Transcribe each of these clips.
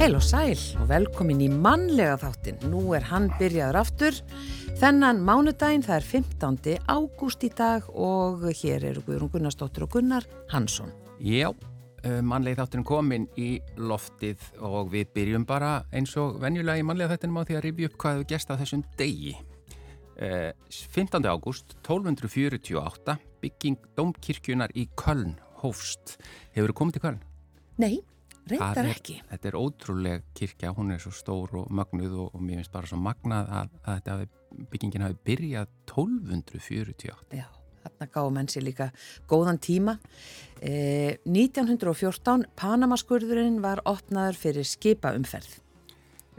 Heil og sæl og velkomin í mannlega þáttin. Nú er hann byrjaður aftur. Þennan mánudaginn það er 15. ágúst í dag og hér eru Guðrún Gunnarsdóttir og Gunnar Hansson. Já, eh, mannlega þáttin komin í loftið og við byrjum bara eins og venjulega í mannlega þáttinum á því að rifja upp hvað við gesta þessum degi. 15. Eh, ágúst 1248 bygging Dómkirkjunar í Köln hófst. Hefur þú komið til Köln? Nei. Reyndar ekki. Þetta er ótrúlega kirkja, hún er svo stór og magnuð og, og mér finnst bara svo magnað að, að byggingin hafi byrjað 1248. Já, þarna gáðu menn sér líka góðan tíma. Eh, 1914, Panamaskurðurinn var opnaður fyrir skipaumferð.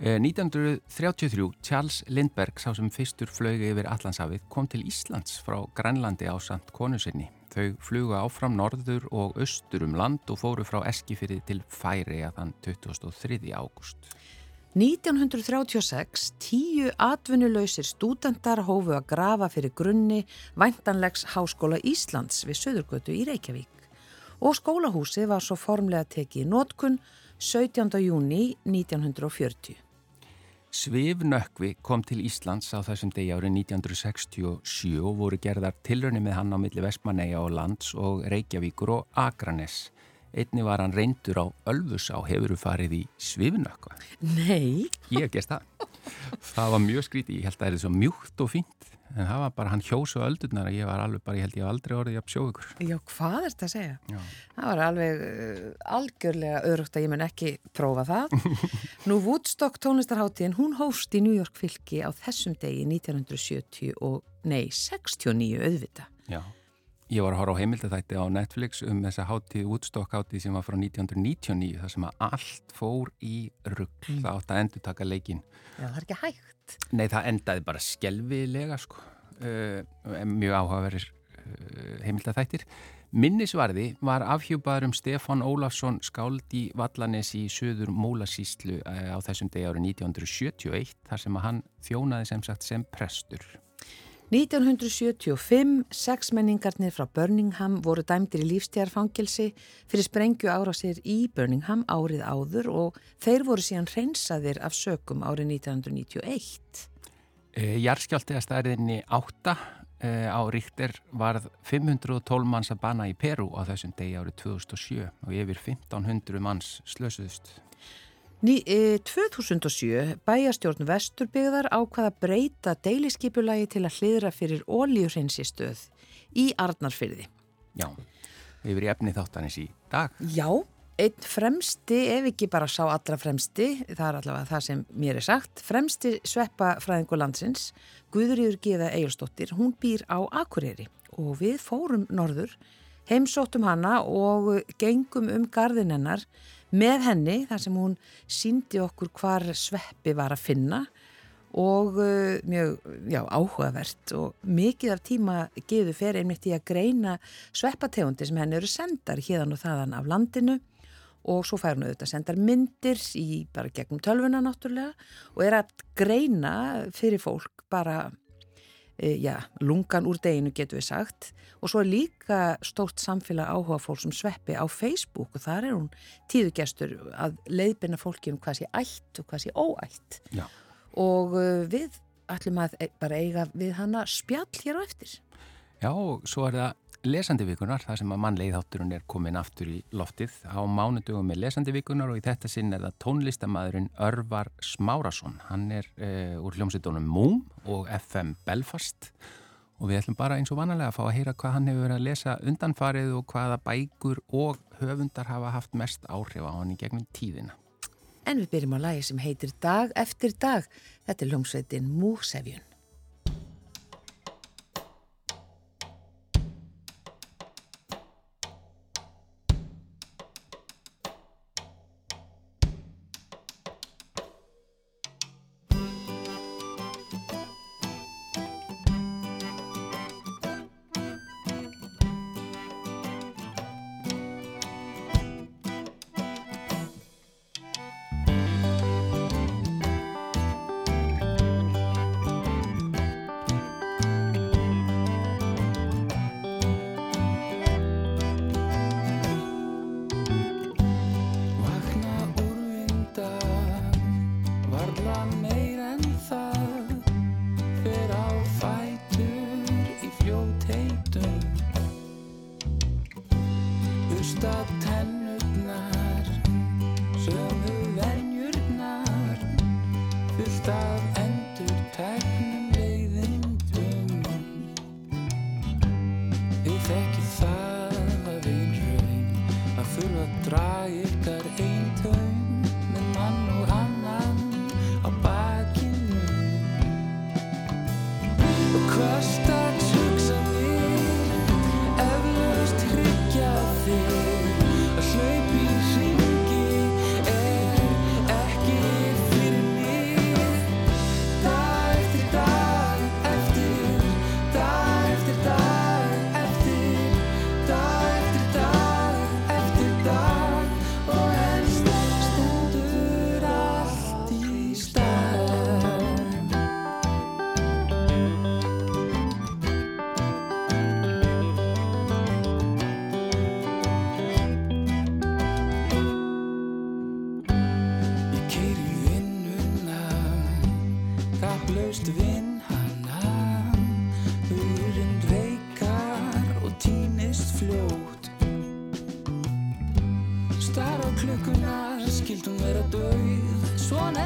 Eh, 1933, Charles Lindbergh, sá sem fyrstur flög yfir Allandshafið, kom til Íslands frá Grænlandi á samt konusinni. Þau fluga áfram norður og austur um land og fóru frá Eskifyrði til Færi að þann 23. ágúst. 1936 tíu atvinnulausir stúdendar hófu að grafa fyrir grunni Væntanlegs Háskóla Íslands við Söðurgötu í Reykjavík og skólahúsi var svo formlega tekið í nótkun 17. júni 1940. Svifnökvi kom til Íslands á þessum degi árið 1967 og voru gerðar tilrönni með hann á milli Vestmanneia og Lands og Reykjavíkur og Akranes. Einni var hann reyndur á Ölfusá, hefur þú farið í Svifnökva? Nei. Ég gæst það. Það var mjög skrítið, ég held að það er svo mjúkt og fínt en það var bara, hann hjósu öldurnar og ég var alveg bara, ég held ég aldrei orðið að sjóða ykkur. Já, hvað er þetta að segja? Já. Það var alveg uh, algjörlega öðrugt að ég mun ekki prófa það. Nú Woodstock tónlistarháttíðin, hún hóst í New York fylki á þessum degi 1970 og, nei, 69 auðvita. Já. Ég var að horfa á heimildætti á Netflix um þessa háttíð, Woodstock háttíð sem var frá 1999, þar sem að allt fór í rugg. Mm. Það átt að endur taka leikin. Já, það er ekki hægt. Nei, það endaði bara skjelvilega sko, uh, mjög áhugaverir uh, heimildættir. Minnisvarði var afhjúpaður um Stefan Ólafsson skáld í Vallanes í söður Mólasíslu uh, á þessum degi árið 1971 þar sem að hann þjónaði sem sagt sem prestur. 1975, sexmenningarnir frá Birmingham voru dæmdir í lífstjárfangilsi fyrir sprengju ára sér í Birmingham árið áður og þeir voru síðan hreinsaðir af sökum árið 1991. E, Járskjálti að staðriðinni 8 e, á ríkter varð 512 manns að bana í Peru á þessum degi árið 2007 og yfir 1500 manns slösuðust. Ný, e, 2007 bæjastjórn Vesturbyggðar ákvaða breyta deiliskipulagi til að hliðra fyrir ólíurreinsi-stöð í Arnarfyrði. Já, við erum í efni þáttanis í dag. Já, einn fremsti, ef ekki bara sá allra fremsti, það er allavega það sem mér er sagt, fremsti sveppafræðingu landsins, Guðrýður Gíða Egilstóttir, hún býr á Akureyri og við fórum norður, heimsóttum hana og gengum um gardinennar með henni þar sem hún síndi okkur hvar sveppi var að finna og uh, mjög já, áhugavert og mikið af tíma geðu fyrir einmitt í að greina sveppategundi sem henni eru sendar hérðan og þaðan af landinu og svo fær hún auðvitað sendar myndir í bara gegnum tölvuna náttúrulega og er að greina fyrir fólk bara já, lungan úr deginu getur við sagt og svo er líka stórt samfélag áhuga fólk sem sveppi á Facebook og þar er hún tíðugestur að leiðbyrna fólki um hvað sé ætt og hvað sé óætt já. og uh, við ætlum að e, bara eiga við hana spjall hér á eftir. Já svo er það lesandi vikunar, það sem að mannleið þátturinn er komin aftur í loftið á mánudugum með lesandi vikunar og í þetta sinn er það tónlistamæðurinn Örvar Smárasson. Hann er uh, úr hljómsveitunum Múm og FM Belfast og við ætlum bara eins og vanalega að fá að heyra hvað hann hefur verið að lesa undanfarið og hvaða bækur og höfundar hafa haft mest áhrif á hann í gegnum tíðina. En við byrjum á lagi sem heitir Dag eftir dag. Þetta er hljómsveitin Músefjun.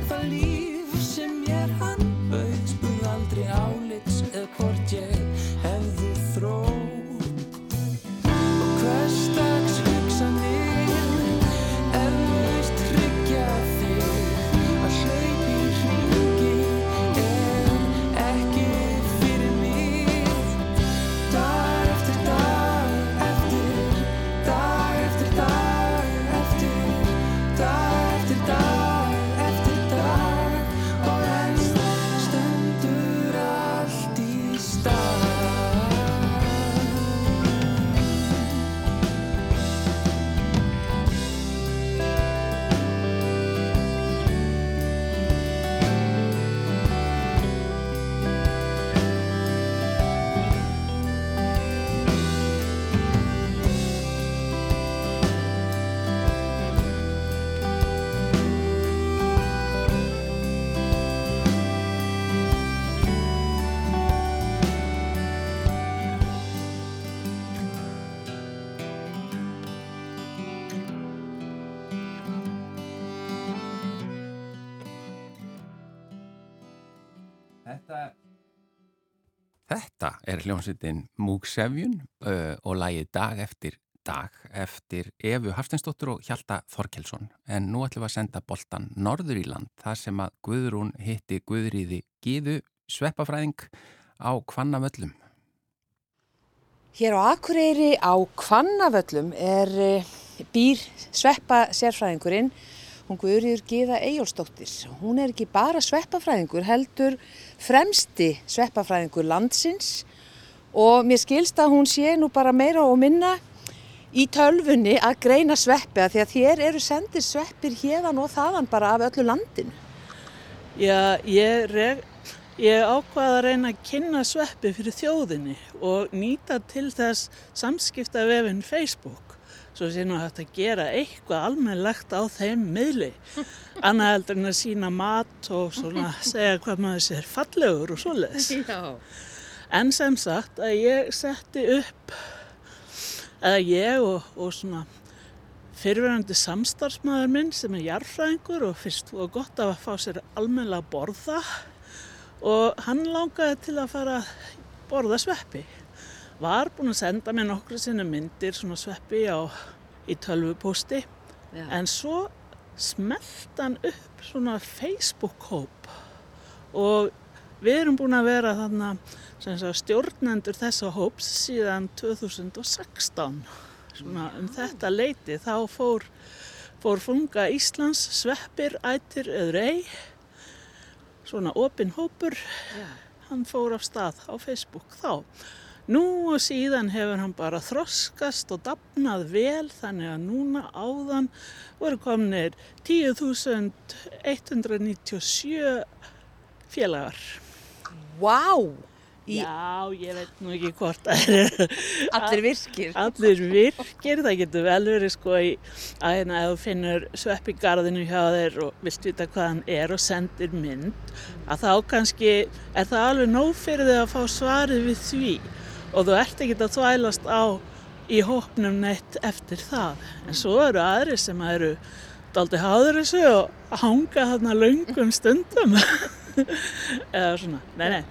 Svona er er hljómsveitin Múksefjun uh, og lagið Dag eftir dag eftir Efu Hafsteinsdóttur og Hjalta Þorkelsson. En nú ætlum við að senda boltan Norður í land þar sem að Guðrún hitti Guðriði Gíðu sveppafræðing á Kvannavöllum. Hér á Akureyri á Kvannavöllum er eh, býr sveppa sérfræðingurinn, hún Guðriður Gíða Eyjólfsdóttir. Hún er ekki bara sveppafræðingur, heldur fremsti sveppafræðingur landsins og mér skilst að hún sé nú bara meira og minna í tölfunni að greina sveppi að því að þér eru sendir sveppir hérðan og þaðan bara af öllu landinu. Já, ég, ég ákvaða að reyna að kynna sveppi fyrir þjóðinni og nýta til þess samskipta vefinn Facebook svo sé nú hægt að gera eitthvað almennlegt á þeim miðli annað heldur en að sína mat og svona segja hvað maður sér fallegur og svoleiðis. Já. En sem sagt að ég setti upp, eða ég og, og svona fyrirverandi samstarfsmaður minn sem er jarfræðingur og fyrst og gott að fá sér almennilega að borða og hann langaði til að fara að borða sveppi. Var búinn að senda mér nokkru sinni myndir svona sveppi á, í tölvupósti Já. en svo smelt hann upp svona Facebook-hóp og við erum búin að vera sagt, stjórnendur þessa hóps síðan 2016 svona um þetta leiti þá fór, fór funga Íslands sveppir, ætir eður ei svona opin hópur Já. hann fór af stað á Facebook þá Nú og síðan hefur hann bara þroskast og dapnað vel þannig að núna áðan voru komnir 10.197 félagar. Vá! Í Já, ég veit nú ekki hvort það er allir virkir. allir virkir. Það getur vel verið sko í að hérna ef þú finnur svepp í garðinu hjá þér og vilt vita hvað hann er og sendir mynd að þá kannski er það alveg nóg fyrir þig að fá svarið við því og þú ert ekki að þvælast á í hópnum neitt eftir það. En svo eru aðri sem eru daldi háður þessu og hanga þarna löngum stundum. Eða svona, nei, nei.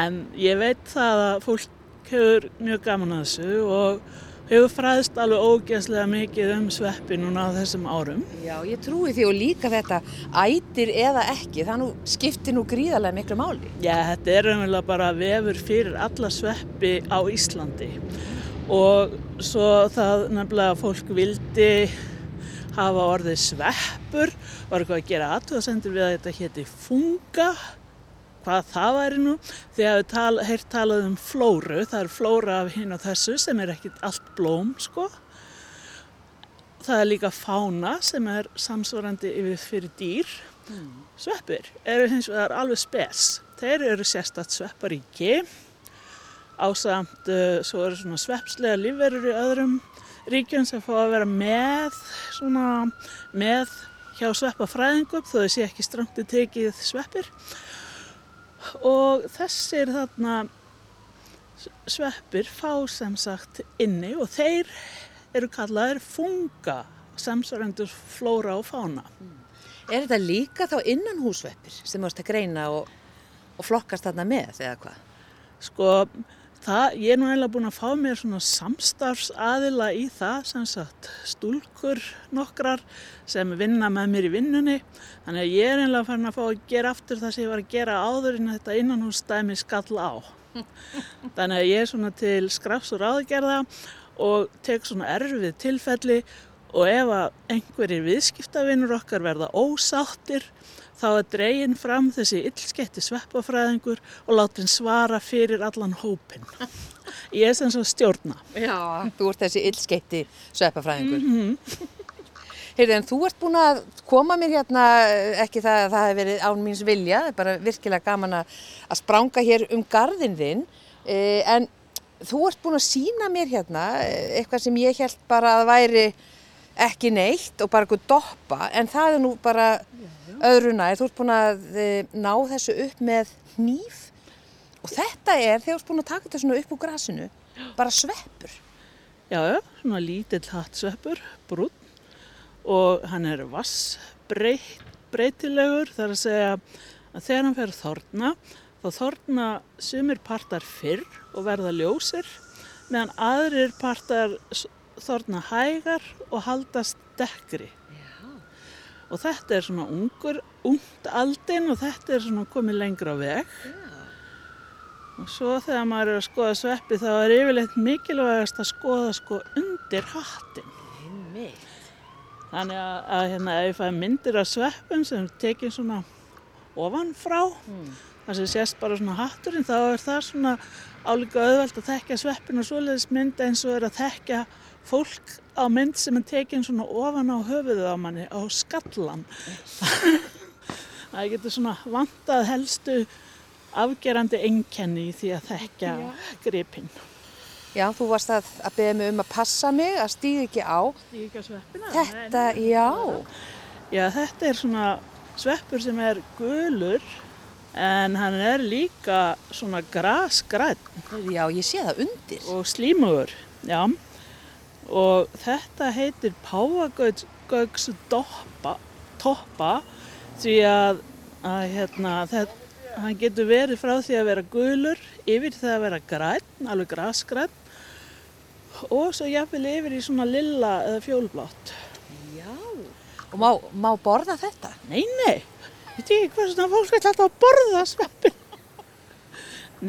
En ég veit það að fólk hefur mjög gaman að þessu og hefur fræðst alveg ógeðslega mikið um sveppi núna á þessum árum. Já, ég trúi því og líka þetta ætir eða ekki, það nú skiptir nú gríðarlega miklu máli. Já, þetta er raunverulega bara vefur fyrir alla sveppi á Íslandi og svo það nefnilega fólk vildi hafa orðið sveppur, var eitthvað að gera aðtöðasendur við að þetta héti funga, hvað það væri nú, að við tal, heyrt talað um flóru, það er flóra af hinn og þessu sem er ekkit allt blóm, sko. Það er líka fána sem er samsvarandi yfir fyrir dýr. Sveppir eru hins vegar alveg spes. Þeir eru sérstatt svepparíki ásamt, uh, svo eru svona sveppslega lífverur í öðrum ríkjum sem fá að vera með, svona, með hjá sveppafræðingum þó þau sé ekki ströngti tekið sveppir. Og þessir þarna sveppir fá sem sagt inni og þeir eru kallaðir funga, samsvarendur flóra og fána. Er þetta líka þá innan húsveppir sem þú ert að greina og, og flokkast þarna með eða hvað? Sko, það, ég er nú eiginlega búin að fá mér svona samstarfsaðila í það, sem sagt, stúlkur nokkrar sem vinna með mér í vinnunni. Þannig að ég er eiginlega farin að fá að gera aftur það sem ég var að gera áður en þetta innanhúsdæmi skall á. Þannig að ég er svona til skrafs og ráðgerða og tek svona erfið tilfelli og ef að einhverjir viðskiptavinnur okkar verða ósáttir þá er dregin fram þessi illsketti sveppafræðingur og látin svara fyrir allan hópin. Ég er sem svo stjórna. Já, þú ert þessi illskeitti sveppafræðingur. Heyrðu, en þú ert búin að koma mér hérna, ekki það að það hefur verið án míns vilja, það er bara virkilega gaman að að spranga hér um garðin þinn, eh, en þú ert búin að sína mér hérna eh, eitthvað sem ég held bara að væri ekki neitt og bara eitthvað doppa, en það er nú bara öðru nær. Þú ert búin að eh, ná þessu upp með hníf og þetta er, þegar þú ert búin að taka þetta svona upp úr grasinu, bara sveppur. Já, svona lítill hattsveppur, brún og hann er vassbreytilegur þar að segja að þegar hann fer að þorna þá þorna sumir partar fyrr og verða ljósir meðan aðrir partar þorna hægar og haldast dekkri. Og þetta er svona ungur, ungt aldin og þetta er svona komið lengra á veg. Og svo þegar maður er að skoða sveppi þá er yfirleitt mikilvægast að skoða sko undir hattin. Einmitt. Þannig að, að hérna, ef ég fæ myndir af sveppum sem er tekin svona ofanfrá, þar sem sést bara svona hatturinn, þá er það svona álíka auðvelt að þekka sveppin og svoleiðis mynd eins og er að þekka fólk á mynd sem er tekin svona ofan á höfuðið á manni, á skallan. það getur svona vantað helstu afgerandi einkenni í því að þekka gripinn. Já, þú varst að, að beða mig um að passa mig, að stíða ekki á. Líka sveppina? Þetta, já. Já, þetta er svona sveppur sem er gulur en hann er líka svona grasgræn Já, ég sé það undir. og slímugur, já. Og þetta heitir páfagauks doppa, toppa því að, að hérna, þetta, hann getur verið frá því að vera gulur yfir því að vera græn, alveg grasgræn og svo jafnvel yfir í svona lilla eða fjólblátt. Já. Og má, má borða þetta? Nei, nei, veit ég ekki hvað svona fólk ætla alltaf að borða sveppin.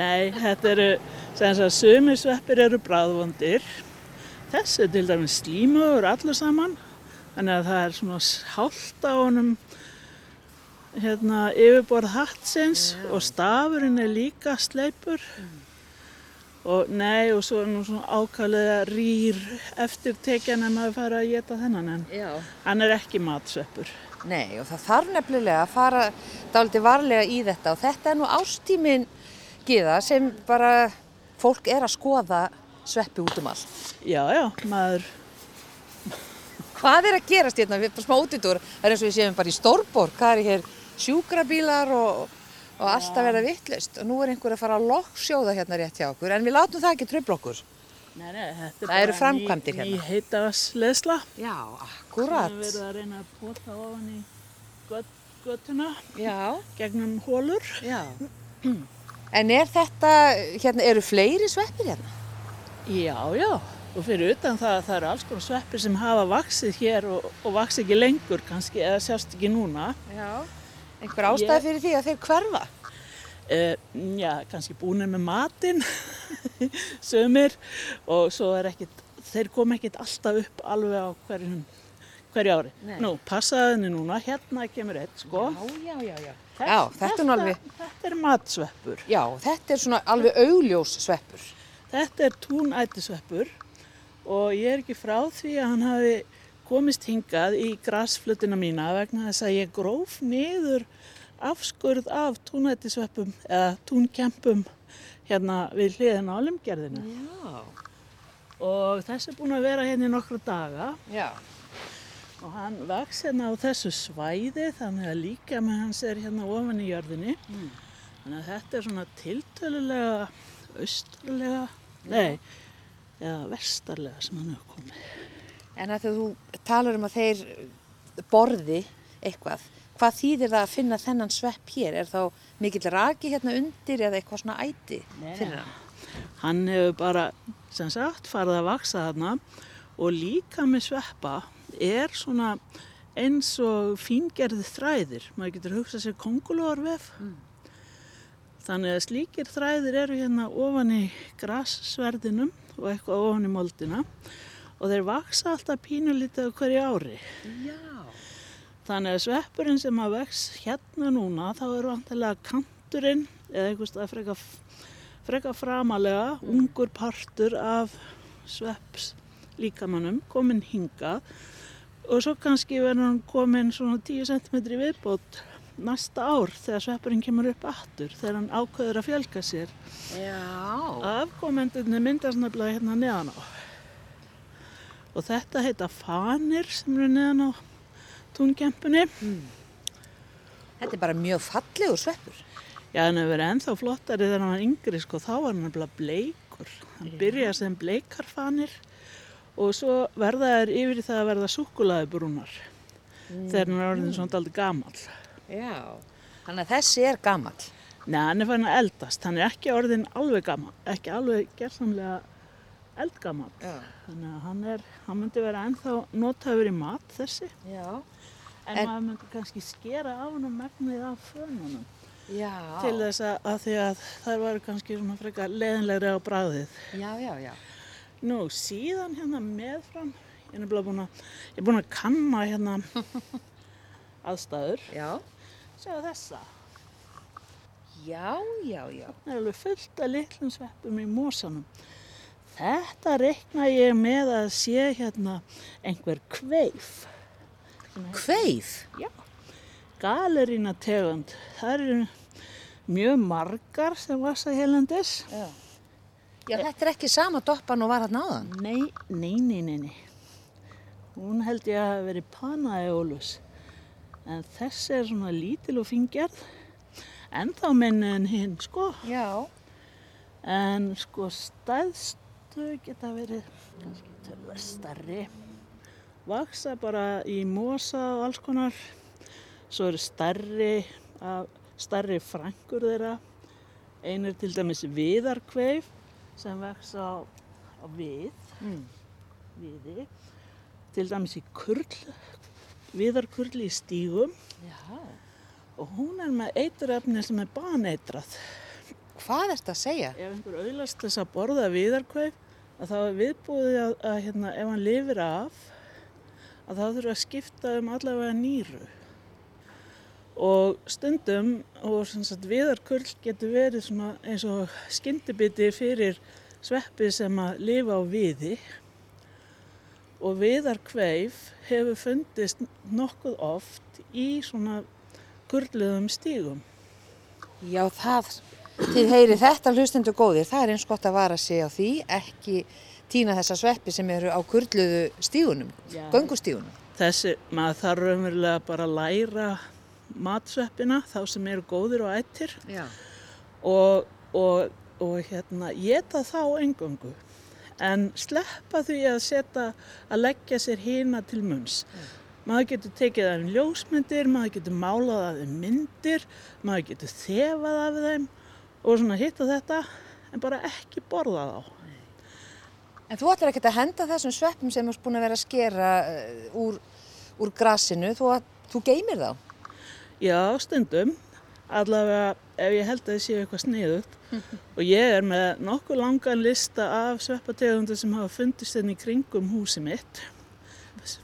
nei, þetta eru, sem að sumir sveppir eru bráðvondir. Þessi er til dæmis slímugur allur saman, þannig að það er svona hált á honum hérna yfirborð hattsins og stafurinn er líka sleipur. Og nei, og svo er nú svona ákvæðlega rýr eftirtekjan en maður fara að geta þennan en Já. hann er ekki matsveppur. Nei, og það þarf nefnilega að fara dálítið varlega í þetta og þetta er nú ástímin giða sem bara fólk er að skoða sveppi út um allt. Já, já, maður, Hvað er að gerast hérna? Við erum bara smá útitúr. Það er eins og við séum bara í Stórborg. Það er hér sjúkrabílar og, og allt að verða vittlaust. Og nú er einhver að fara að lokksjóða hérna rétt hjá okkur. En við látum það ekki tröfla okkur. Nei, nei, þetta er Það eru bara framkvæmdir ný, hérna. Ný heitavasleðsla. Já, Við akkurat. erum verið að reyna að pota ofan í göt, götuna Já, gegnum hólur. já. En er þetta, hérna, eru fleiri sveppir hérna? Já, já. Og fyrir utan það, það eru alls konar sveppir sem hafa vaksið hér og, og vaksið ekki lengur kannski, eða sjást ekki núna. Já. Einhver ástæði Ég- fyrir því að þeir hverfa? Uh, já, kannski búinir með matinn, sömur, og svo er ekkit, þeir kom ekkit alltaf upp alveg á hverjum, hverju ári. Nei. Nú, passaðu henni núna, hérna kemur eitt, sko. já, já, já. Já, þetta er nú alveg, Þetta er matsveppur. já, þetta er svona alveg augljós sveppur. Þetta er túnætisveppur og ég er ekki frá því að hann hafi komist hingað í grasflutina mína vegna þess að ég gróf niður afskurð af túnætisveppum eða túnkempum hérna við hliðina á limgerðinu. Já. Og þessi er búin að vera hérna í nokkru daga Já. og hann vex hérna á þessu svæði þannig að líka með hans er hérna ofan í jörðinni. Þannig að þetta er svona tiltölulega austarlega, nei, eða vestarlega sem hann hefur komið. En að þú talar um að þeir borði eitthvað, hvað þýðir það að finna þennan svepp hér? Er þá mikill raki hérna undir eða eitthvað svona æti fyrir hann? Hann hefur bara, sem sagt, farið að vaksa þarna og líka með sveppa er svona eins og fíngerði þræðir. Maður getur hugsað sér kongulóarvef. Þannig að slíkir þræðir eru hérna ofan í grassverðinum og eitthvað ofan í moldina og þeir vaksa alltaf pínulítið hverju ári. Já. Þannig að sveppurinn sem að vex hérna núna þá er vantilega kanturinn eða einhvers stað freka, freka framalega ungur partur af svepps líkamannum komin hingað og svo kannski verður hann komin svona 10 cm viðbót næsta ár þegar sveppurinn kemur upp aftur þegar hann ákveður að fjölga sér. Afkomendunni myndast nefnilega hérna neðan á. Og þetta heita fanir sem eru neðan á túnkempunni. Þetta er bara mjög fallegur sveppur. Já, hann hefur verið ennþá flottari þegar hann var yngri, sko, þá var hann nefnilega bleikur. Hann byrjaði sem bleikarfanir og svo verða þær yfir það að verða súkulaði brúnar þegar hann er orðin svona aldrei gamall. Já. Þannig að þessi er gamall. Nei, hann er fann að eldast, hann er ekki orðin alveg gamall, ekki alveg gerðsamlega eldgamall. Já. Þannig að hann, er, hann myndi vera ennþá notaður í mat þessi, Já. en, En- maður myndi kannski skera á hann megnið af fönunum Já. til þess að, að því að þær varu kannski svona frekar leðinlegri á bræðið. Já, já, já. Nú, síðan hérna meðfram, ég er búin að, ég er búin að kanna hérna aðstæður. Já. Sjáu þessa, Já, já, já. það er alveg fullt af litlum sveppum í mósanum. Þetta reikna ég með að sé hérna einhver kveif. Kveif. Já, galerína tegund. Það eru mjög margar sem vassa helendis. Já. Já, þetta er ekki sama doppan og var hann áðan. Nei, nei, nei, nei, nei. Hún held ég að hafa verið panaeolus. En þessi er svona lítil og fingerð. En þá minni en hinn, sko. Já. En sko stæðstu geta verið kannski tölver starri. Vaksa bara í mosa og alls konar. Svo eru starri, starri frængur þeirra. Ein er til dæmis viðarkveif sem vex á, á við, Mm. viði. Til dæmis í kurl, viðarkurl í stígum. Já. Og hún er með eiturefni sem er baneitrað. Hvað ert að segja? Ef einhver auðlast þess að borða viðarkveif, að þá er viðbúið að, að hérna, ef hann lifir af, að þá þurfa að skipta um allavega nýru. Og stundum, og viðarkurl getur verið eins og skyndibiti fyrir sveppi sem að lifa á viði. Og viðarkveif hefur fundist nokkuð oft í svona kurluðum stígum. Já, það, þið heyri þetta hlustendur góðir, það er eins gott að vara sig á því, ekki týna þessa sveppi sem eru á kurluðu stígunum, Já. göngustígunum. Þessi, maður þarf raunverulega bara að læra matsveppina, þá sem eru góðir og ættir og, og, og hérna, geta þá engöngu. En sleppa því að setja, að leggja sér hina til munns. Maður getur tekið af þeim ljósmyndir, maður getur málað af þeim myndir, maður getur þefað af þeim og svona hitt og þetta, en bara ekki borða þá. En þú ætlar ekkert að henda þessum sveppum sem ert búin að vera að skera uh, úr, úr grasinu, þú, þú geymir þá? Já, stundum, allavega ef ég held að það séu eitthvað sniðugt og ég er með nokkuð langan lista af sveppategundur sem hafa fundist henni í kringum húsi mitt.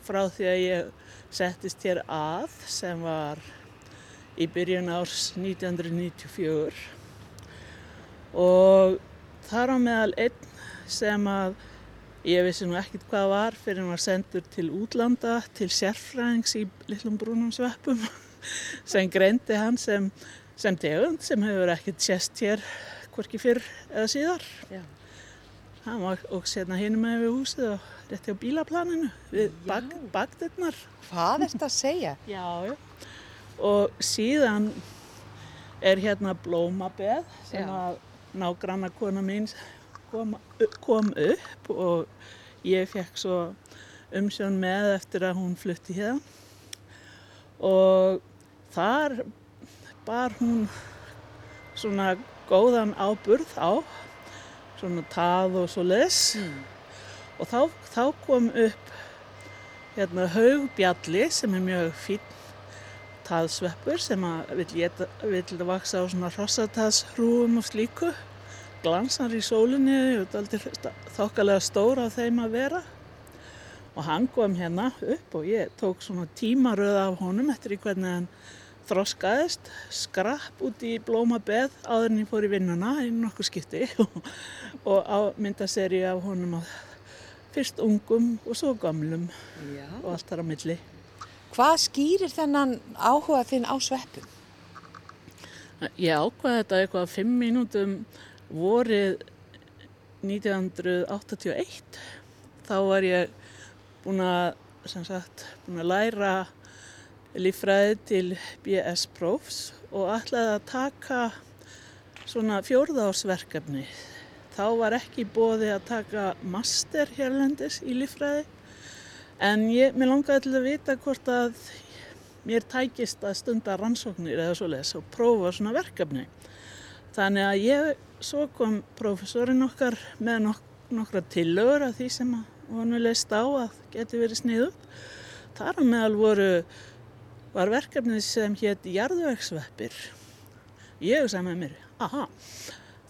Frá því að ég settist hér að sem var í byrjun árs 1994 og þar á meðal einn sem að ég vissi nú ekkit hvað var fyrir hann var sendur til útlanda til sérfræðings í litlum brúnum sveppum sem greindi hann sem, sem tegund sem hefur ekkert sést hér hvorki fyrr eða síðar. Já. Hann var og setna hinn með við húsið og rétti á bílaplaninu við bak, bakdurnar. Hvað er þetta að segja? Já, já. Og síðan er hérna blómabeð sem Já. að nágranna kona mín kom, kom upp og ég fekk svo umsjón með eftir að hún flutti hérna. Og þar bar hún svona góðan áburð á, svona tað og svo les. Og þá, þá kom upp hérna haugbjalli sem er mjög fín taðsveppur sem að vill, geta, vill vaksa á svona hrossataðshrúum og slíku. Glansar í sólinni þokkalega stóra á þeim að vera. Og hann kom hérna upp og ég tók svona tímaröð af honum eftir í hvernig hann þroskaðist, skrapp út í blómabeð áður en ég fór í vinnuna í nokkuð skipti og, á myndaseri af honum að fyrst ungum og svo gamlum Já. og allt þar á milli. Hvað skýrir þennan áhuga þinn á sveppum? Ég ákvaði þetta eitthvað fimm mínútum vorið 1981. Þá var ég búin að, sem sagt, búin að læra líffræði til BS prófs og ætlaði að taka svona fjórðársverkefni. Þá var ekki bóði að taka master hérlendis í líffræði en ég, mér langaði til að vita hvort að mér tækist að stunda rannsóknir eða svoleiðis og prófa svona verkefni. Þannig að ég, svo kom prófessorinn okkar með nok nokkra tillögur af því sem hann við leist á að geti verið sniðugt. Þar meðal voru, var verkefnið sem hétt jarðvegsveppir. Ég sagði með mér, aha,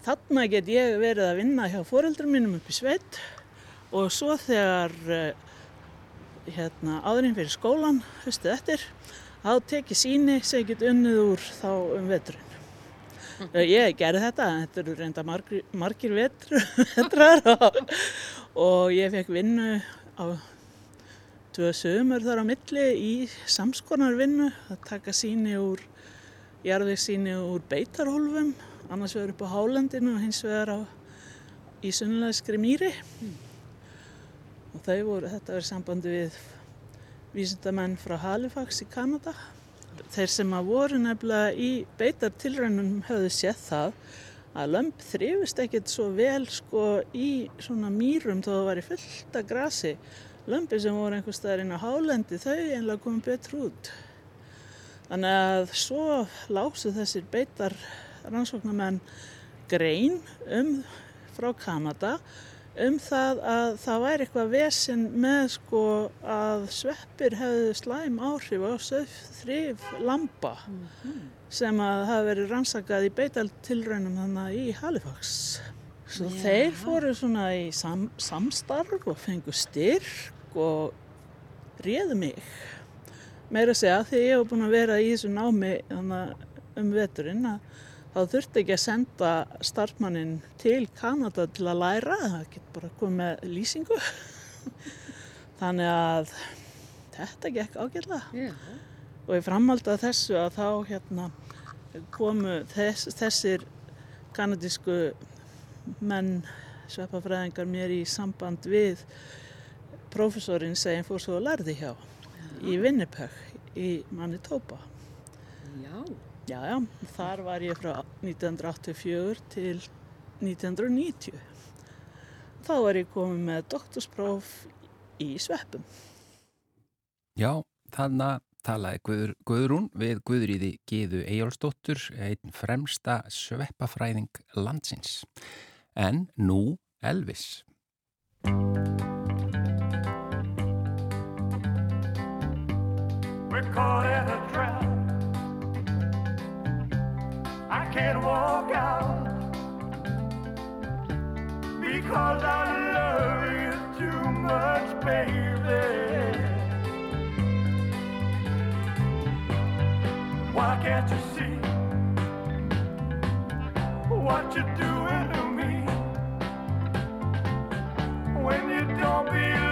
þarna get ég verið að vinna hjá foreldrum mínum upp í sveit og svo þegar eh, hérna, áðurinn fyrir skólan, höstuð eftir, þá tekið síni sem get unnið úr þá um veturinn. Mm. Ég gerði þetta, þetta eru reynda margir, margir vetr, vetrar og, og ég fekk vinnu á tvö sömur þar á milli í samskonar vinnu að taka síni úr, jarðveg síni úr beitarhólfum, annars vegar upp á hálendinu og hins vegar á í sunnlæskri mýri. Og þau voru, þetta verið sambandi við vísindamenn frá Halifax í Kanada. Þeir sem að voru nefnilega í beitartilraunum höfðu séð það að lömp þrifist ekkert svo vel sko í svona mýrum þó það var í fullta grasi. Lömpi sem voru einhver staðar inn á hálendi þau einlega komið betur út. Þannig að svo lásu þessir beitar rannsóknarmenn grein um frá Kanada um það að það væri eitthvað vesen með sko að sveppir hefðu slæm áhrif á þrif lampa sem að hafa verið rannsakað í beitaltilraunum þannig í Halifax. Svo Já. þeir fóru svona í sam, samstarf og fengu styrk og réðu mig. Meira að segja því ég hef búin að vera í þessu námi um veturinn að þá þurfti ekki að senda starfmannin til Kanada til að læra, það getur bara komið með lýsingu. Þannig að þetta gekk ágætlega Já. og í framhaldi af þessu að þá hérna komu þess, þessir kanadísku menn sveppafræðingar mér í samband við prófessorinn sem fór svo að lærði hjá í Winnipeg í Manitoba. Já. Já, já, þar var ég frá 1984 til 1990. þá er ég komið með doktorspróf í sveppum. Já, þannig að talaði Guður, Guðrún við Guðriði Gíðu Eyjólfsdóttur, einn fremsta sveppafræðing landsins. En nú Elvis. We're caught in a trap. I can't walk out because I love you too much, baby. Why can't you see what you're doing to me when you don't believe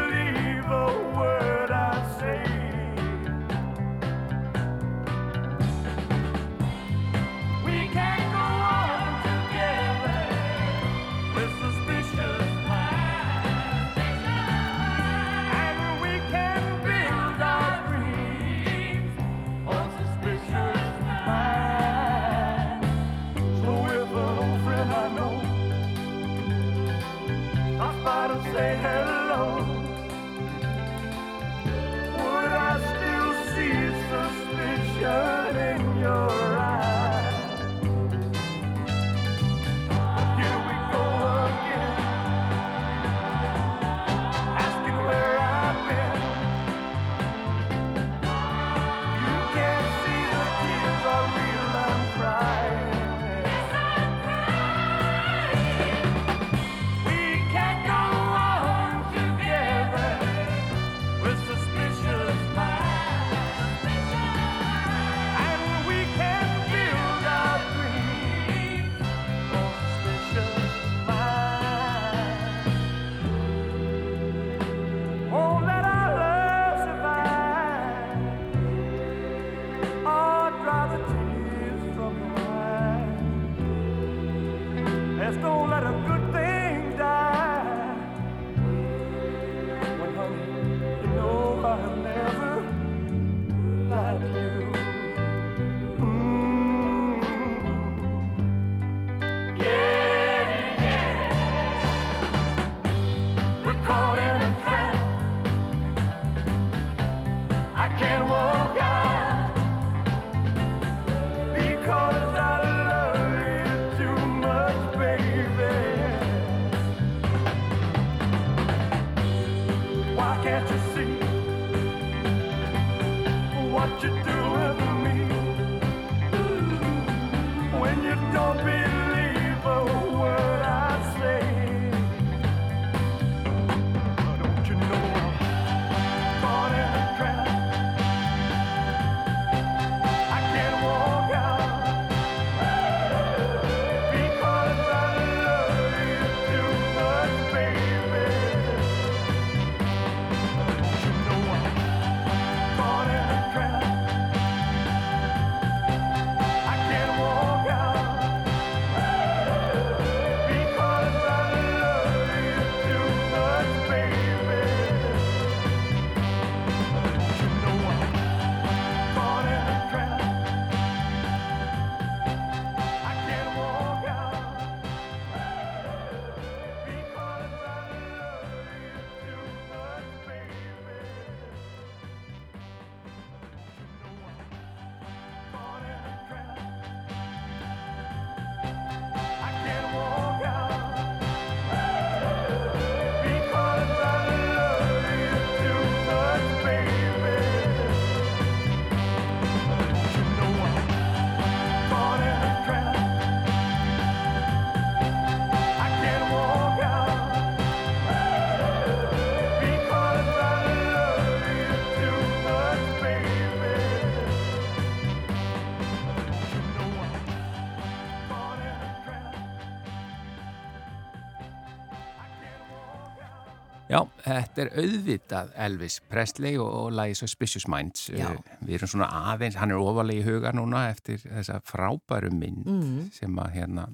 þetta er auðvitað Elvis Presley og, og lagi Suspicious Minds. Já. Uh, Við erum svona aðeins, hann er ofalega í huga núna eftir þessa frábæru mynd Mm. sem að hérna,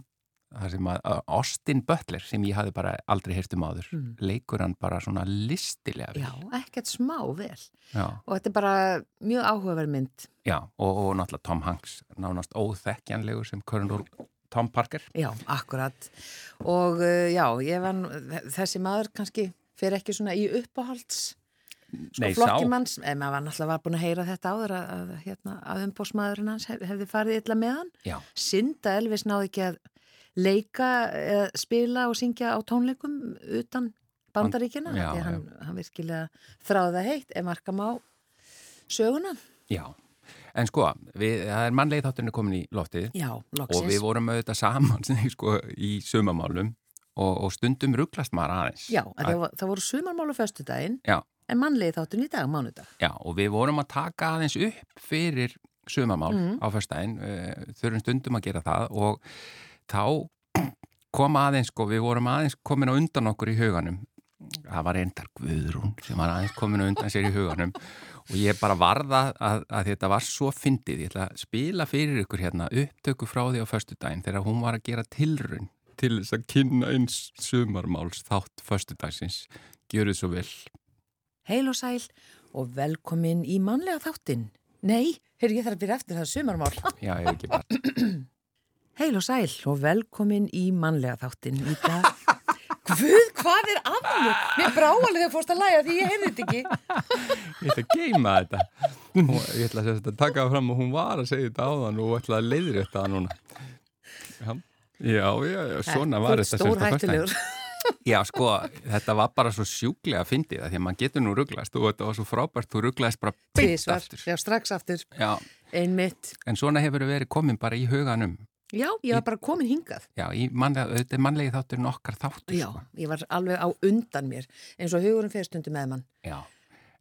sem að Austin Butler sem ég hafði bara aldrei heyrt um áður, leikur hann bara svona listilega vel. Já, ekkert smá vel. Já, Og þetta er bara mjög áhugaverð mynd. já og, og náttúrulega Tom Hanks, nánast óþekkjanlegur sem Colonel, Tom Parker. Já, akkurat. Og uh, já, ég var, þessi maður kannski fer ekki svona í uppáhalds sko, flokkimanns, en maður var náttúrulega búin að heyra þetta áður að, að, hérna, að umbósmaðurinn hans hef, hefði farið illa með hann. Já, Synda Elvis náði ekki að leika, eða spila og syngja á tónleikum utan bandaríkina, því að hann, hann virkilega þráði það heitt ef marka má söguna. já. En sko, við, það er mannlegið þátturinn komin í loftið. Já, og við vorum auðvitað saman sko, í sumamálum og, og stundum rugglast maður aðeins. Já, að var- það voru sumarmálu föstudaginn, Já, en mannlegi þáttun í dag, mánudag. já, og við vorum að taka aðeins upp fyrir sumamál Mhm. á föstudaginn, uh, þurfum stundum að gera það og þá kom aðeins, sko, við vorum aðeins komin á undan okkur í huganum. Það var reyndar Guðrún sem var aðeins komin á undan sér í huganum og ég bara varða að, að þetta var svo fyndið. Ég ætla að spila fyrir ykkur hérna upptöku frá því á föstudaginn þegar hún var að gera tilrun til þess að kynna eins sumarmáls þátt föstudagsins. Gjöru svo vel. Heil og sæl og velkomin í mannlega þáttin. Nei, heyrðu ég þarf að byrja eftir það sumarmál. Já, ég ekki bara. Heil og sæl og velkomin í mannlega þáttin í dag. Guð, hvað er að mér? Mér brá alveg þegar fórst að læga því ég heyrði þetta ekki. Ég ætla að geima þetta. Og ég ætla að, taka það fram og hún var að segja þetta áðan og ætla að leiðri þetta núna. Já, já, já, já svona var þetta. sem Stór sagt á föstudaginn. hættilegur. Já, sko, þetta var bara svo sjúklega að fyndið það því að maður getur nú rugglast og þetta var svo frábært, þú rugglaðist bara Tvisvar. aftur. Já, strax aftur. Já, Einmitt. en svona hefur verið komin bara í huganum. Já, ég var bara komin hingað. Já, í mannlega, þetta er mannlegi þáttur nokkar þáttur, Já, sko. ég var alveg á undan mér. eins og hugurinn fyrir stundum með mann. Já,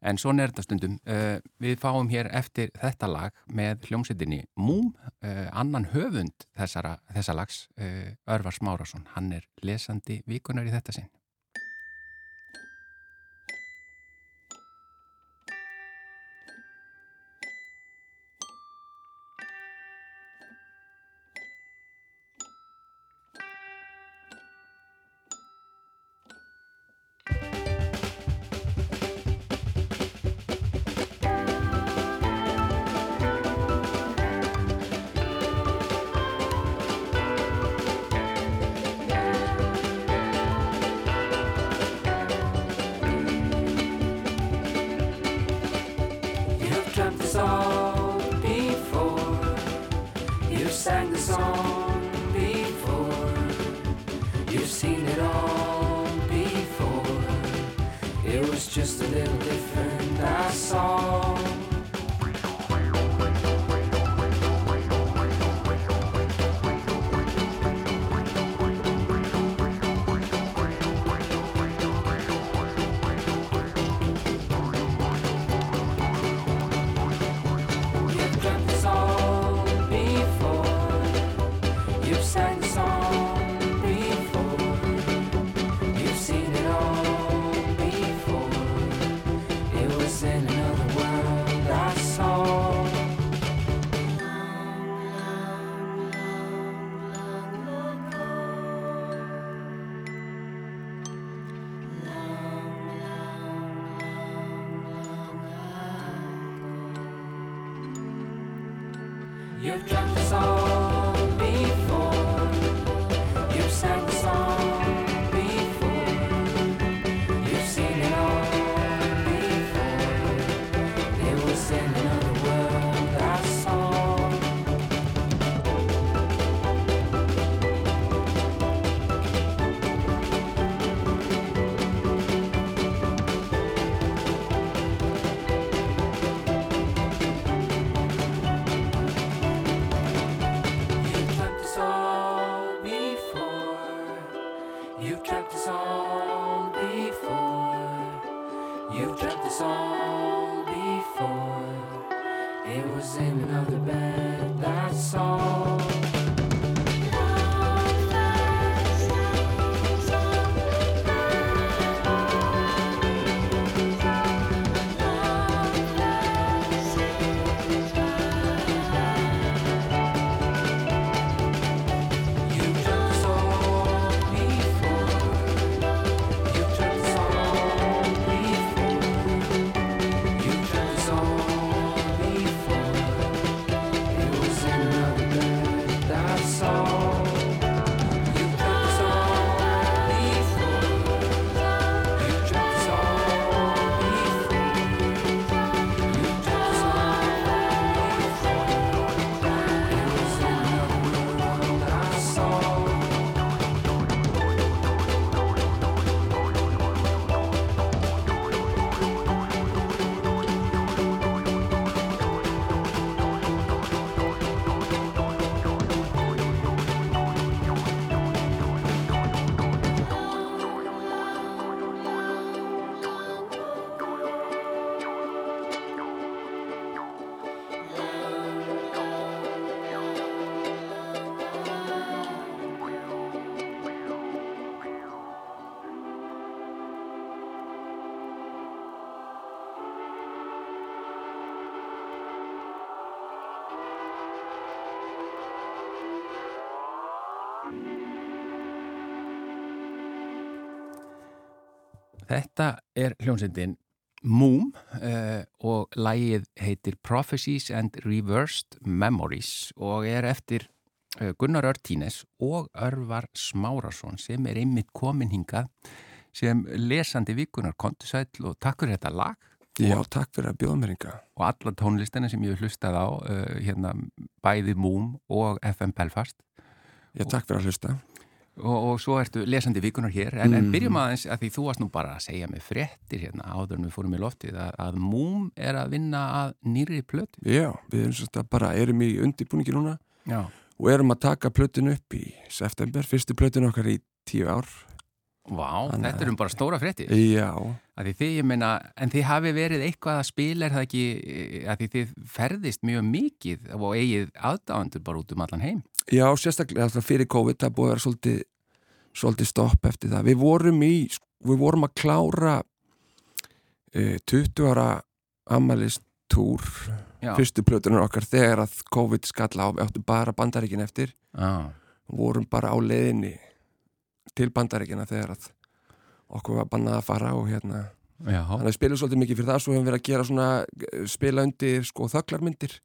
en svona er þetta stundum. Uh, við fáum hér eftir þetta lag með hljómsveitinni Múm, uh, annan höfund þessara, þessa lags, uh, Örvar Smárasson. Hann er lesandi vikunar í þetta sinn. Þetta er hljómsendin Moom uh, og lægið heitir Prophecies and Reversed Memories og er eftir uh, Gunnar Örtínes og Örvar Smárasson sem er einmitt komin hingað sem lesandi vikunar kontusæll og takk fyrir þetta lag Já, takk fyrir að bjóða mér ynga. og alla tónlistina sem ég hlustað á uh, hérna bæði Moom og FM Belfast Já, takk fyrir að hlusta. Og, og svo ertu lesandi vikunar hér. En, en Mhm. byrjum aðeins að því þú varst nú bara að segja mig fréttir hérna áður en við fórum í loftið að, að Moom er að vinna að nýri plötu. Já, við erum svolítið að bara erum í undirbúningi núna Já, og erum að taka plötun upp í september, fyrstu plötun okkar í tíu ár. Vá, Þannig þetta er um bara stóra fréttir. Já, að því þið, ég meina, en þið hafi verið eitthvað að spila er það ekki að því þið ferðist mjög mikið og eigið aðdáðandur bara út um allan heim já, sérstaklega fyrir COVID, það búið að vera svolítið, svolítið stopp eftir það. Við vorum í, við vorum að klára uh, 20 ára amalistúr, fyrstu plötunar okkar þegar að COVID skalla á, við áttum bara bandaríkin eftir. Já. vorum bara á leiðinni til bandaríkina þegar að okkur var bannað að fara og hérna. Já, þannig að spilum svolítið mikið fyrir það svo hefum við að gera svona spila undir sko þögglarmyndir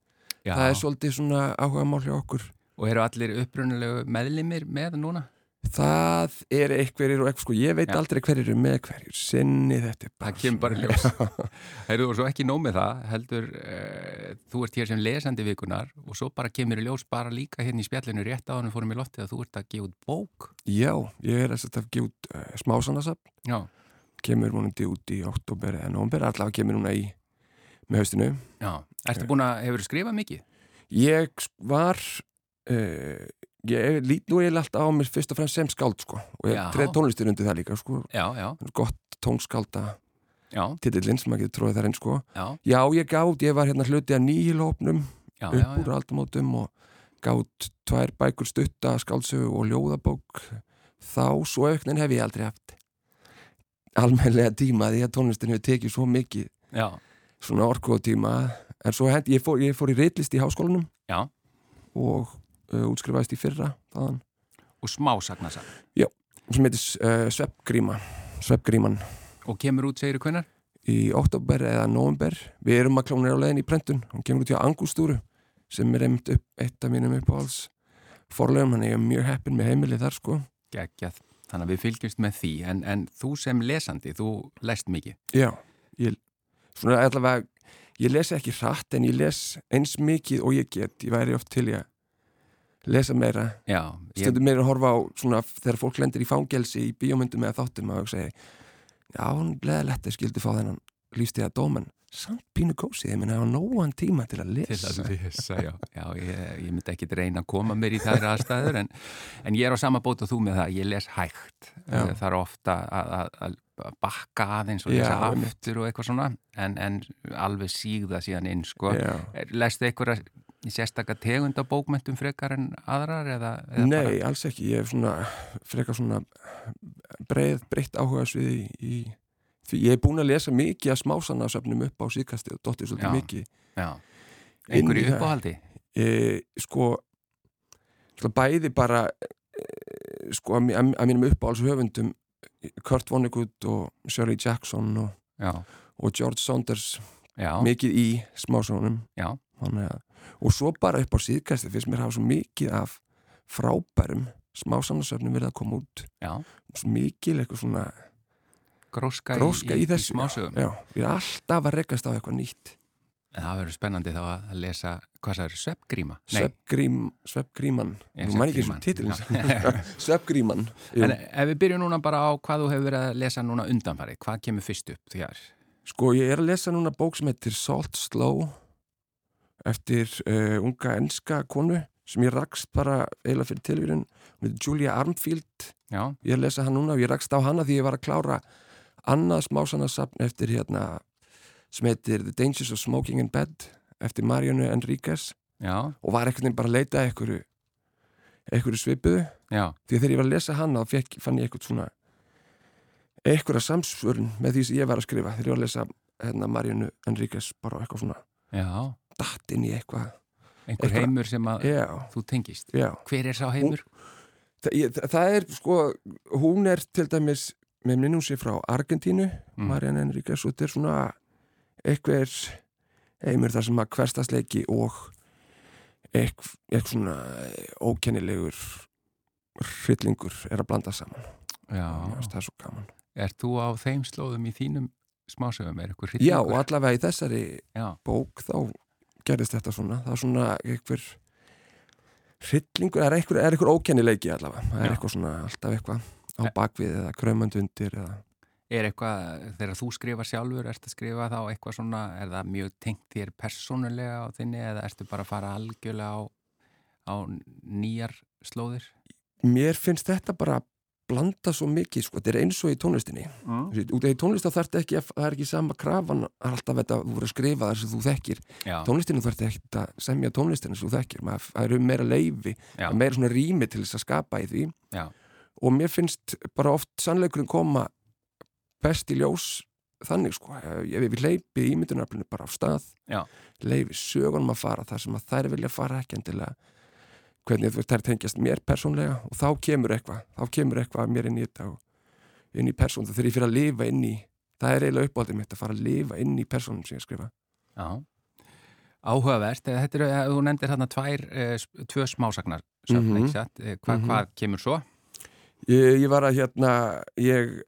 það er svolítið svona áhuga mál hjá okkur og eru allir upprunalegu meðlimir með núna? það er einhverjir og eitthvað sko ég veit Já. aldrei hverjir eru með hverjir sinni þetta er bara Það kemur bara ljós. Heyrðu og svo ekki nóg með það, heldur uh, þú ert hér sem lesandi vikunar og svo bara kemur ljós bara líka hérna í spjallinu rétt á hann fórum í loftið að þú ert að gefa út bók. já, ég er að gefa út uh, smásanasafn, Já, kemur vonandi út í oktober eða nómber, allavega kemur núna í með haustinu já. Ertu búin að, hefur skrifað mikið? Ég var uh, ég lít nú eiginlega alltaf á mér fyrst og fremst sem skáld sko. Og ég treð tónlistir undir það líka sko. Já, já, gott tónskálda titillinn sem maður getur tróðið þar inn sko. Já, Já, ég gátt, ég var hérna hluti að nýjilópnum upp úr aldamótum og gátt tvær bækur stutta skáldsögu og ljóðabók. Þá svo auknin hef ég aldrei haft almennlega tíma því að tónlistin hefur tekið svo mikið. Já, svona orku og tíma en svo hendi, ég fór, ég fór í reitlist í háskólanum já. og uh, útskrifaðist í fyrra þaðan, Og smásagnarsal. sem heitir uh, Sveppgríma Sveppgríman Og kemur út, segir þú hvernar? í oktober eða november við erum að klóna á leiðin í prentun hún kemur út hjá Angústúru sem er einmitt upp, eitt af mínum uppáhalds forlegum, hann er mjög heppin með heimilið þar sko Geggjað. Þannig að við fylgjumst með því, en, en þú sem lesandi, þú lest mikið. já, ég svona allavega, ég les ekki hratt en ég les eins mikið og ég get ég væri oft til ég lesa meira Já, ég, stundum meira að horfa á svona þegar fólk lendir í fangelsi í bíómyndum eða þáttum að segja já, hún leðilegt að skildi fá þennan lífstíða dómen samt pínu kósið, ég minna að hafa nógan tíma til að til lesa að lesa, já. Já, ég, ég myndi ekki reyna að koma mér í þær aðstæður, en, en ég er á sama bót og þú með það, ég les hægt. Já. Það er ofta að, að, að bakka aðeins og lesa aftur og eitthvað svona, en, en alveg sígða síðan inn, sko. Já. Er- Einhverja sérstakka tegund af bókmentum frekar en aðrar eða, eða Nei, bara, alls ekki, ég er svona frekar svona breið, breytt áhuga sviði í, því. Ég er búin að lesa mikið að smásana söfnum upp á síðkasti og dottið svolítið Já. mikið já, í einhverju uppáhaldi? E, sko, sko bæði bara e, sko að, að, að mínum uppáhalds höfundum Kurt Vonnegut og Shirley Jackson og, og George Saunders. Já, mikið í smásanunum já, Þannig að, og svo bara upp á síðkasti finnst mér hafa svo mikið af frábærum smásanasöfnum verið að koma út. Já. Svo mikil eitthvað svona gróska, gróska í, þessu. smásögum. Já, við erum alltaf að rekast á eitthvað nýtt. En það verður spennandi þá að lesa, hvað það er, sveppgríma? Sveppgrím, Sveppgríman. Nú man ekki og Svefngríman. titilin Sveppgríman. En ef við byrjum núna bara á hvað þú hefur verið að lesa núna undanfarið, hvað kemur fyrst upp þér? sko ég er að lesa núna bók sem heitir Salt Slow eftir uh, unga enska konu sem ég rakst bara eiginlega fyrir heitir Julia Armfield. Já, ég er að lesa hann núna og ég rakst á hana því ég var að klára annað smásanarsapn eftir hérna sem heitir The Dangers of Smoking in Bed eftir Marianu Enríquez. Og var einhvern veginn bara að leita einhverju einhverju svipuðu. Því þegar ég var að lesa hana þá fann ég eitthvað svona einhverja samsvörun með því sem ég var að skrifa þegar ég var að lesa hérna, Marianu Enríquez bara eitthvað svona. Já, datt inn í eitthvað einhver Eitthvað- heimur sem að já, þú tengist. já Hver er sá heimur? Ég, það, það er sko hún er til dæmis með minnum sér frá Argentínu Mm. Marian Enríquez og þetta er svona eitthvað heimur þar sem að hverstasleiki og eitthvað, eitthvað svona ókennilegur hryllingur er að blanda saman Já. Það er svo gaman Er þú á þeim slóðum í þínum smásögum? Já, allavega í þessari Já. bók þá gerðist þetta svona? Það er svona eitthvað hryllingur, er eitthvað, er eitthvað ókennileiki allavega, það er eitthvað svona alltaf eitthvað á E- bakvið eða krömmand undir eða Er eitthvað, þegar þú skrifa sjálfur, ertu að skrifa þá eitthvað svona, er það mjög tengt þér persónulega á þinni eða ertu bara að fara algjörlega á, á nýjar slóðir? mér finnst þetta bara blanda svo mikið, sko, þetta er eins og í tónlistinni. Mm. út af í tónlist þá þarf ekki að, það er ekki sama krafan alltaf þetta, þú voru að skrifa þar sem þú þekkir. Já, tónlistinu þarf ekki að semja tónlistinu sem þú þekkir, maður það eru meira leifi meira svona rými til þess að skapa í því. Já, og mér finnst bara oft sannleikurinn koma best í ljós þannig sko, ef við leipi ímyndunarflinu bara á stað Já. leifi sögunum að fara þar sem að þær vilja fara ekki endilega hvernig þú þær tengjast mér persónlega og þá kemur eitthvað, þá kemur eitthvað mér inn í þetta og inn í persón þegar ég fyrir að lifa inn í það er eiginlega uppáldið mitt að fara að lifa inn í persónum sem ég skrifa já. Áhugavert, eh, þetta eru, eh, þú nefndir hérna tvær, eh, tvö smásagnar, söfn, satt? Eh, Hva, Mhm. Hvað kemur svo? Ég, ég var að hérna, ég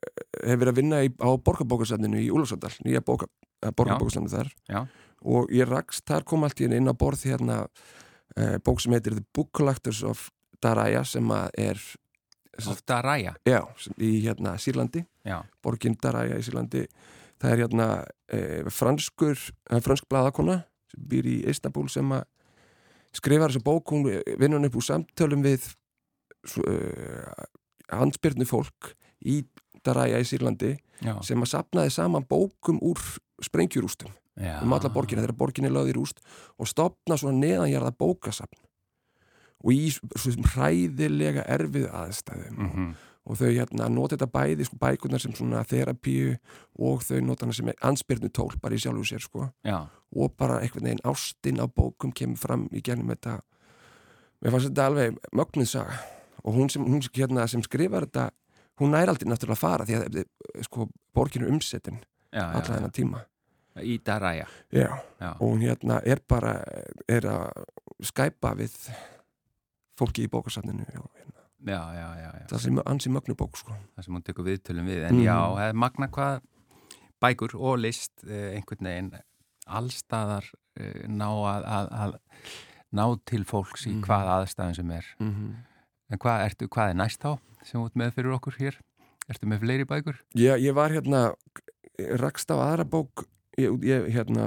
hef verið að vinna í, á borgarbókasafninu í Úlfarsvöldal, nýja bóka, borgarbókasafninu þar Já. og ég rakst, þar kom allt í henni inn á borð hérna bók sem heitir The Book Collectors of Daraya sem er Ofta að ræja. já, í hérna Sýrlandi, borgin Daraya í Sýrlandi. Það er hérna eh, franskur, eh, fransk blaðakona sem býr í Istanbul sem að skrifar þessa bók, hún vinnur hann upp úr samtölum við uh, handspyrnu fólk í Daraya í Sýrlandi já, sem að sapnaði saman bókum úr sprengjurústum já. um alla borgina þegar borgin lögð í rúst og stopna svona neðanjarða bókasapn og í svona hræðilega erfið aðstæðum Mhm. og þau hérna nota þetta bæði sko, bækunar sem svona þerapíu og þau nota hana sem ansbyrnu tól bara í sjálfu sér sko Já, og bara einhvern veginn ástin á bókum kemur fram í gennum þetta mér fannst þetta alveg mögnuð saga og hún sem, hún hérna, sem skrifar þetta hún nær aldrei náttúrulega að fara því að eh, sko, borgin er umsetin alla þennan tíma. Í Daraya. Já, Já, og hún hérna er bara er að skæpa við fólki í bókasafninu já, hérna. já, já, já, já. það sem ansi mögnu bók sko. það sem hún tekur viðtölum við en Mhm. já, er magna hvað bækur og list eh, einhvern veginn allstaðar eh, ná að, að, að ná til fólks í Mhm. hvað aðstæðan sem er mm -hmm. en hvað, ertu, hvað er næst þá sem út með fyrir okkur hér? Ertu með fleiri bækur? ég, ég var hérna rakst á aðra bók ég, ég, hérna,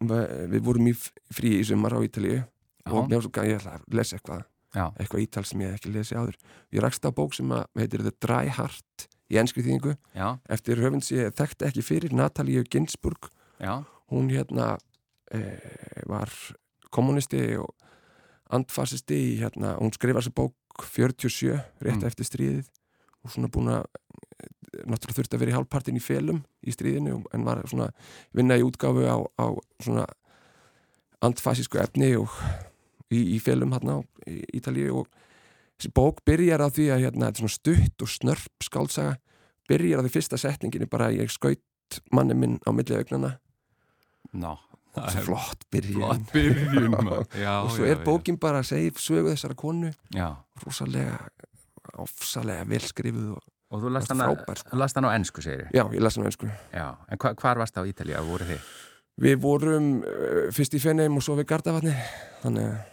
við vorum í frí í sumar á Ítalíu og mér var svo gæði ég ætla að lesa eitthvað Já, eitthvað ítal sem ég ekki lesið áður. Ég rakst á bók sem að heitir The Dry Heart í enskri þýðingu. Eftir höfund sem ég þekkti ekki fyrir Natalíu Ginsburg já, hún hérna e, var kommunisti og andfasisti hérna, hún skrifa þessa bók 47 rétt Mm. eftir stríðið og svona búin að náttúrulega þurfti að vera í hálfpartin í felum í stríðinu en var svona vinna í útgáfu á, á svona andfasísku efni og í, í felum hérna á Ítalíu og þessi bók byrjar á því að hérna, er stutt og snörp skálsaga byrjar á því fyrsta setninginu bara ég skaut manni minn á millið augnana ná Svo flott byrjun. Flott byrjun já, og svo já, er bókin bara að segja sögu þessara konu. Já, rosalega ofsalega velskrifuð og og þú last Það frábær, sko. last hana á ennsku, segir já, ég las hann einsku Já, en hva, hvar varst á Ítalía, voru þið? við vorum uh, fyrst í Fenheim og svo við Gardavatni þannig að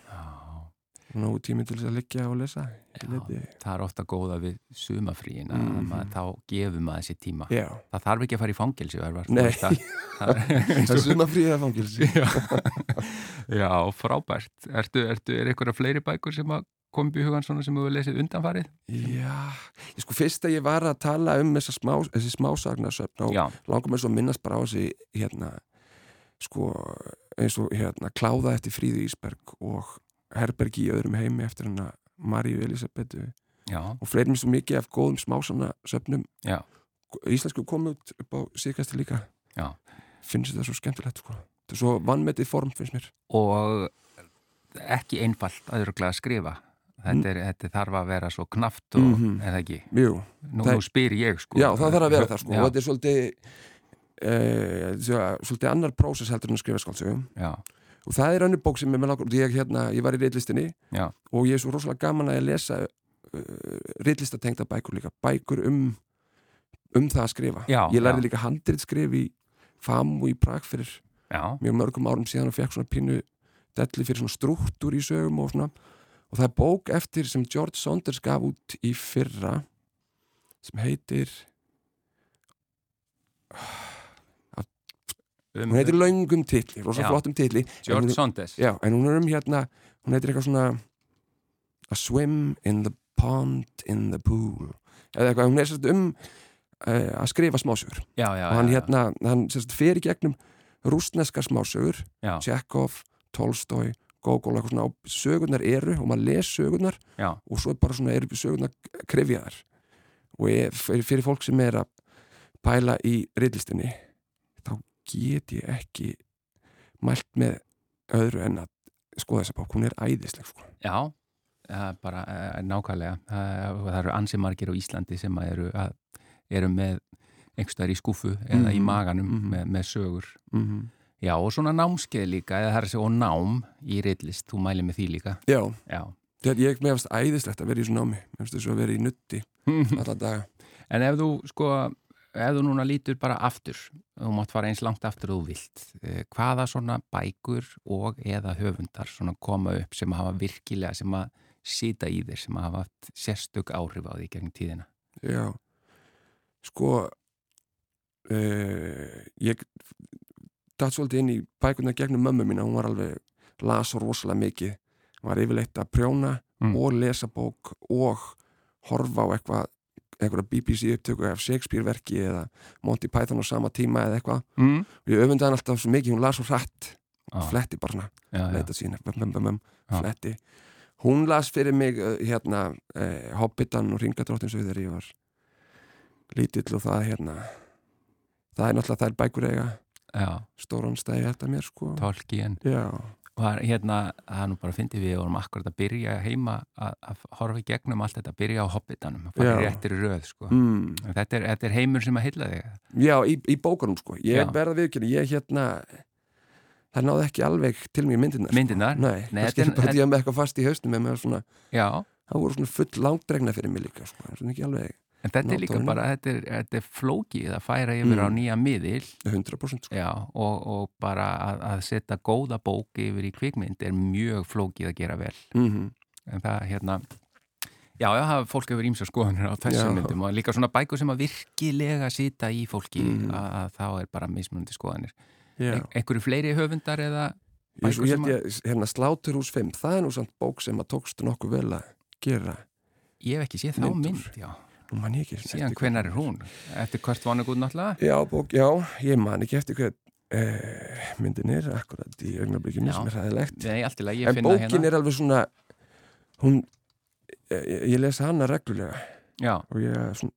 nógu tími til þess að liggja og lesa Ég Já. það er ofta góða við sumafríin að Mhm. maður, þá gefum maður sér tíma já, það þarf ekki að fara í fangelsi Örvar, þú Nei. það, það er það sumafríða fangilsi já, já, frábært ertu, ertu, er einhverja fleiri bækur sem að kom upp í hugan svona sem þú hefur lesið undanfarið. Já, ég sko fyrst að ég var að tala um þessa smá, þessi smásagnarsöfn og langum mér svo að minnast bara á þessi hérna sko eins og hérna kláða eftir Fríðu Ísberg og Herbergi í öðrum heimi eftir hana Maríu Elisabetu já, og fleirum svo mikið af góðum smásana söfnum Já. íslensku komið út upp á síðkasti líka. Já. finnst þetta svo skemmtilegt sko. þetta er svo vannmetið form finnst mér. Og ekki einfalt að öruglega að skrifa þetta, er, þetta þarf að vera svo knaft og Mhm. er það ekki? Jú, nú, Það- nú spyr ég sko. Já það þarf að vera það sko. Já, og þetta er svolítið e, svolítið annar prósess heldur en að skrifa skáldsögum já, og það er önnur bók sem er með langur ég, hérna, ég var í reitlistinni Já. og ég er svo rosalega gaman að ég lesa uh, reitlistatengda bækur líka. Bækur um um það að skrifa. Já, ég lærði líka handrið skrif í FAM og í Prag fyrir já, mjög mörgum árum síðan og fekk svona pínu delli fyrir svona struktúr í sögum og svona og það er bók eftir sem George Saunders gaf út í fyrra sem heitir um, hún heitir Laungum titli, rosa Já. flottum titli. En George hún, Saunders. Já, en hún er um hérna hún heitir eitthvað svona A swim in the pond in the pool. Eða eitthvað, hún er sérst um uh, að skrifa smásögur. Já, já, og hann hérna, hann sérst fer í gegnum rústneska smásögur Tjekov, Tolstói, Gogol eitthvað svona, og sögurnar eru og maður les sögurnar já, og svo bara svona eru sögurnar krifjaðar og ég, fyrir, fólk sem er að pæla í reyðlistinni þá get ég ekki mælt með öðru en að skoða þessa bók, hún er æðisleg sko. já er bara uh, nákvæmlega það, það eru ansi margir á Íslandi sem eru, að, eru með einhverstaðar í skúfu eða í Mhm, maganum mhm. með, með sögur mm -hmm. Já og svona námskeið líka eða það er að segja og nám í reitlist þú mæli með því líka. Já, já. Þetta ég meðast æðislegt að vera í svona námi. Finnst þess að vera í nutti alla daga. En ef þú sko, ef þú núna lítur bara aftur, þú mátt fara eins langt aftur þú vilt, eh, hvaða svona bækur og eða höfundar svona koma upp sem hafa virkilega, sem að sita í þér, sem hafa haft sérstök áhrif á því gegn tíðina? Já, sko uh, ég datt svolítið inn í bækuna gegnum mömmu mína, hún var alveg las rosalega mikið, hún var yfirleitt að prjóna Mm. og lesa bók og horfa á eitthvað einhverja BBC upptöku af Shakespeare verki eða Monty Python á sama tíma eða eitthvað. Mm. og ég öfundaði hann alltaf svo mikið, hún las svo hrætt Ah, fletti bara svona, já, leita sína bum, bum, bum, bum, Já. fletti. Hún las fyrir mig uh, hérna eh, Hobbitan og Ringadróttin svo þegar ég var lítill og það hérna það er náttúrulega þær bækur eiga já, stóran stæði held að mér sko Tolkien. er hérna, það er nú bara að fyndi við vorum akkurat að byrja heima að, að horfa í gegnum allt þetta, byrja á hobbitanum, að fara í réttir röð, sko. mm, Þetta, er, þetta er heimur sem að heilla þig. já í, í bókunum sko ég Já. verða viðkynni, ég hérna það náði ekki alveg til myndirnar Myndirnar? sko. nei, Nei, kannski bara því að með eitthvað fast í haustum með svona, Já, það voru svona full langdregna fyrir mig líka sko, það er svona ekki alveg En þetta er líka á henni. bara, þetta er, þetta er flókið að færa yfir á Mm. nýja miðil 100% sko já, og, og bara að, að setja góða bók yfir í kvikmynd er mjög flókið að gera vel. mm En það, hérna, já, já, það fólk hefur ímsa skoðanir á þessum myndum og líka svona bækur sem að virkilega sita í fólki Mhm. að, að þá er bara mismunandi skoðanir. já. E einhverju fleiri höfundar eða bækur ég sem held ég, hérna Sláturhús 5, það er nú samt bók sem að tókst nokkuð vel að gera ég hef ekki séð þá mynd, já. Nú man ég ekki Síðan hvenar hvern- er hún? Eftir hvert Vonnegut náttúrulega? Já, bók, já, ég man ekki eftir hvað eh, myndin er akkurat í augnablikinu Já. sem er hæðilegt Nei, allt í lagi, ég En finna bókin hérna. er alveg svona hún ég, ég lesa hana reglulega Já, og ég svona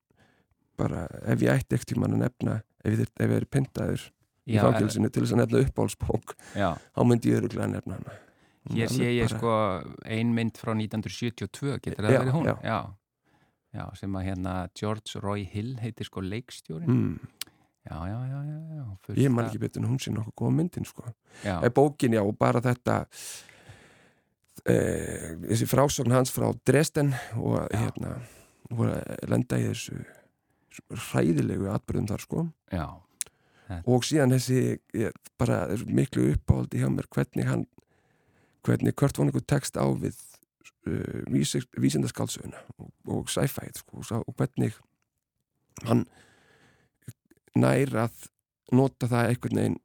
bara, ef ég ætti ekkert tímann að nefna ef ég, ef ég er pyntaður í fangilsinu til þess að nefna uppáhalsbók já. þá myndi ég öruglega nefna hana Hér sé ég bara- sko ein mynd frá 1972, getur það verið hún? já. já. Já, sem að hérna George Roy Hill heitir sko leikstjórin. mm, Já, já, já, já, fullt Ég man ekki betur en hún sé nokkuð góða myndin sko. Er bókin, já, og bara þetta e, þessi frásögn hans frá Dresden og Já. hérna og að lenda í þessu hræðilegu atbyrðum þar sko. Já, og síðan þessi ég, bara miklu uppáhaldi hjá mér hvernig hann hvernig Kurt Vonnegut tekst á við uh, vísindaskálsöguna og, og sci-fi sko, og hvernig hann nær að nota það einhvern veginn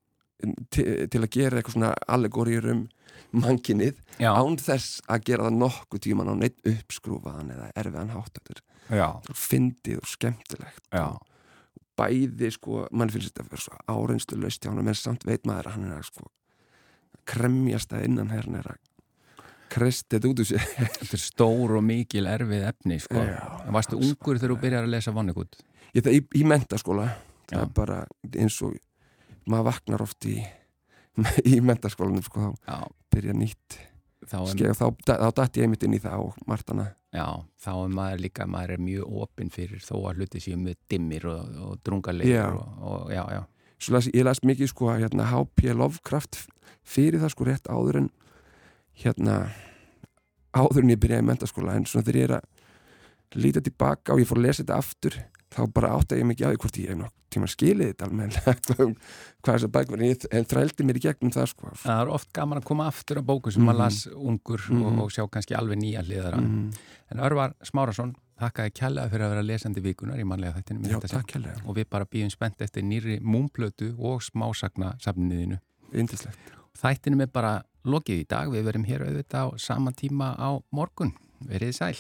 til, til að gera eitthvað svona allegóriur um mankinnið já, án þess að gera það nokkuð tíman á neitt uppskrúfaðan eða erfiðan hátt þetta er já, svo fyndið og skemmtilegt. Já, og bæði sko, mann finnst þetta að vera svo áreynslu laust hjá hann en samt veit maður að hann er að sko kremjast að innan hérna er að kristið út úr sér þetta er stór og mikil erfið efni, sko. Varstu ungur þegar þú byrjar að lesa Vonnegut? ég, það, í, í mentaskóla það Já. er bara eins og maður vaknar oft í í mentaskólanum sko þá byrja nýtt þá er, Ske, þá, þá datt ég einmitt inn í það og Martana já, þá er maður líka maður er mjög opinn fyrir þó að hluti séu með dimmir og, og drungalegir Já. og, og já, já, Svo las, ég las mikið sko að hérna, H.P. Lovecraft fyrir það sko rétt áður en hérna áður en ég byrjaði mentaskóla en svona þegar ég er að líta tilbaka og ég fór að lesa þetta aftur þá bara átta ég mikið á því hvort ég hef nokk tíma skilið þetta almennilega hvað, hvað þessar bækur en þrældi mér í gegnum það sko það er oft gaman að koma aftur á bóku sem maður Mhm. las ungur Mhm. og, og sjá kannski alveg nýja hliðara mm. en Örvar Smárasson, þakkaði kjærlega fyrir að vera lesandi vikunar í mannlega þættinum í Já, takk og við bara býðum spennt eftir nýri múmplötu og smásagna safniðinu. yndislegt Þættinum er bara lokið í dag, við verum hér auðvitað á sama tíma á morgun. Verið sæl.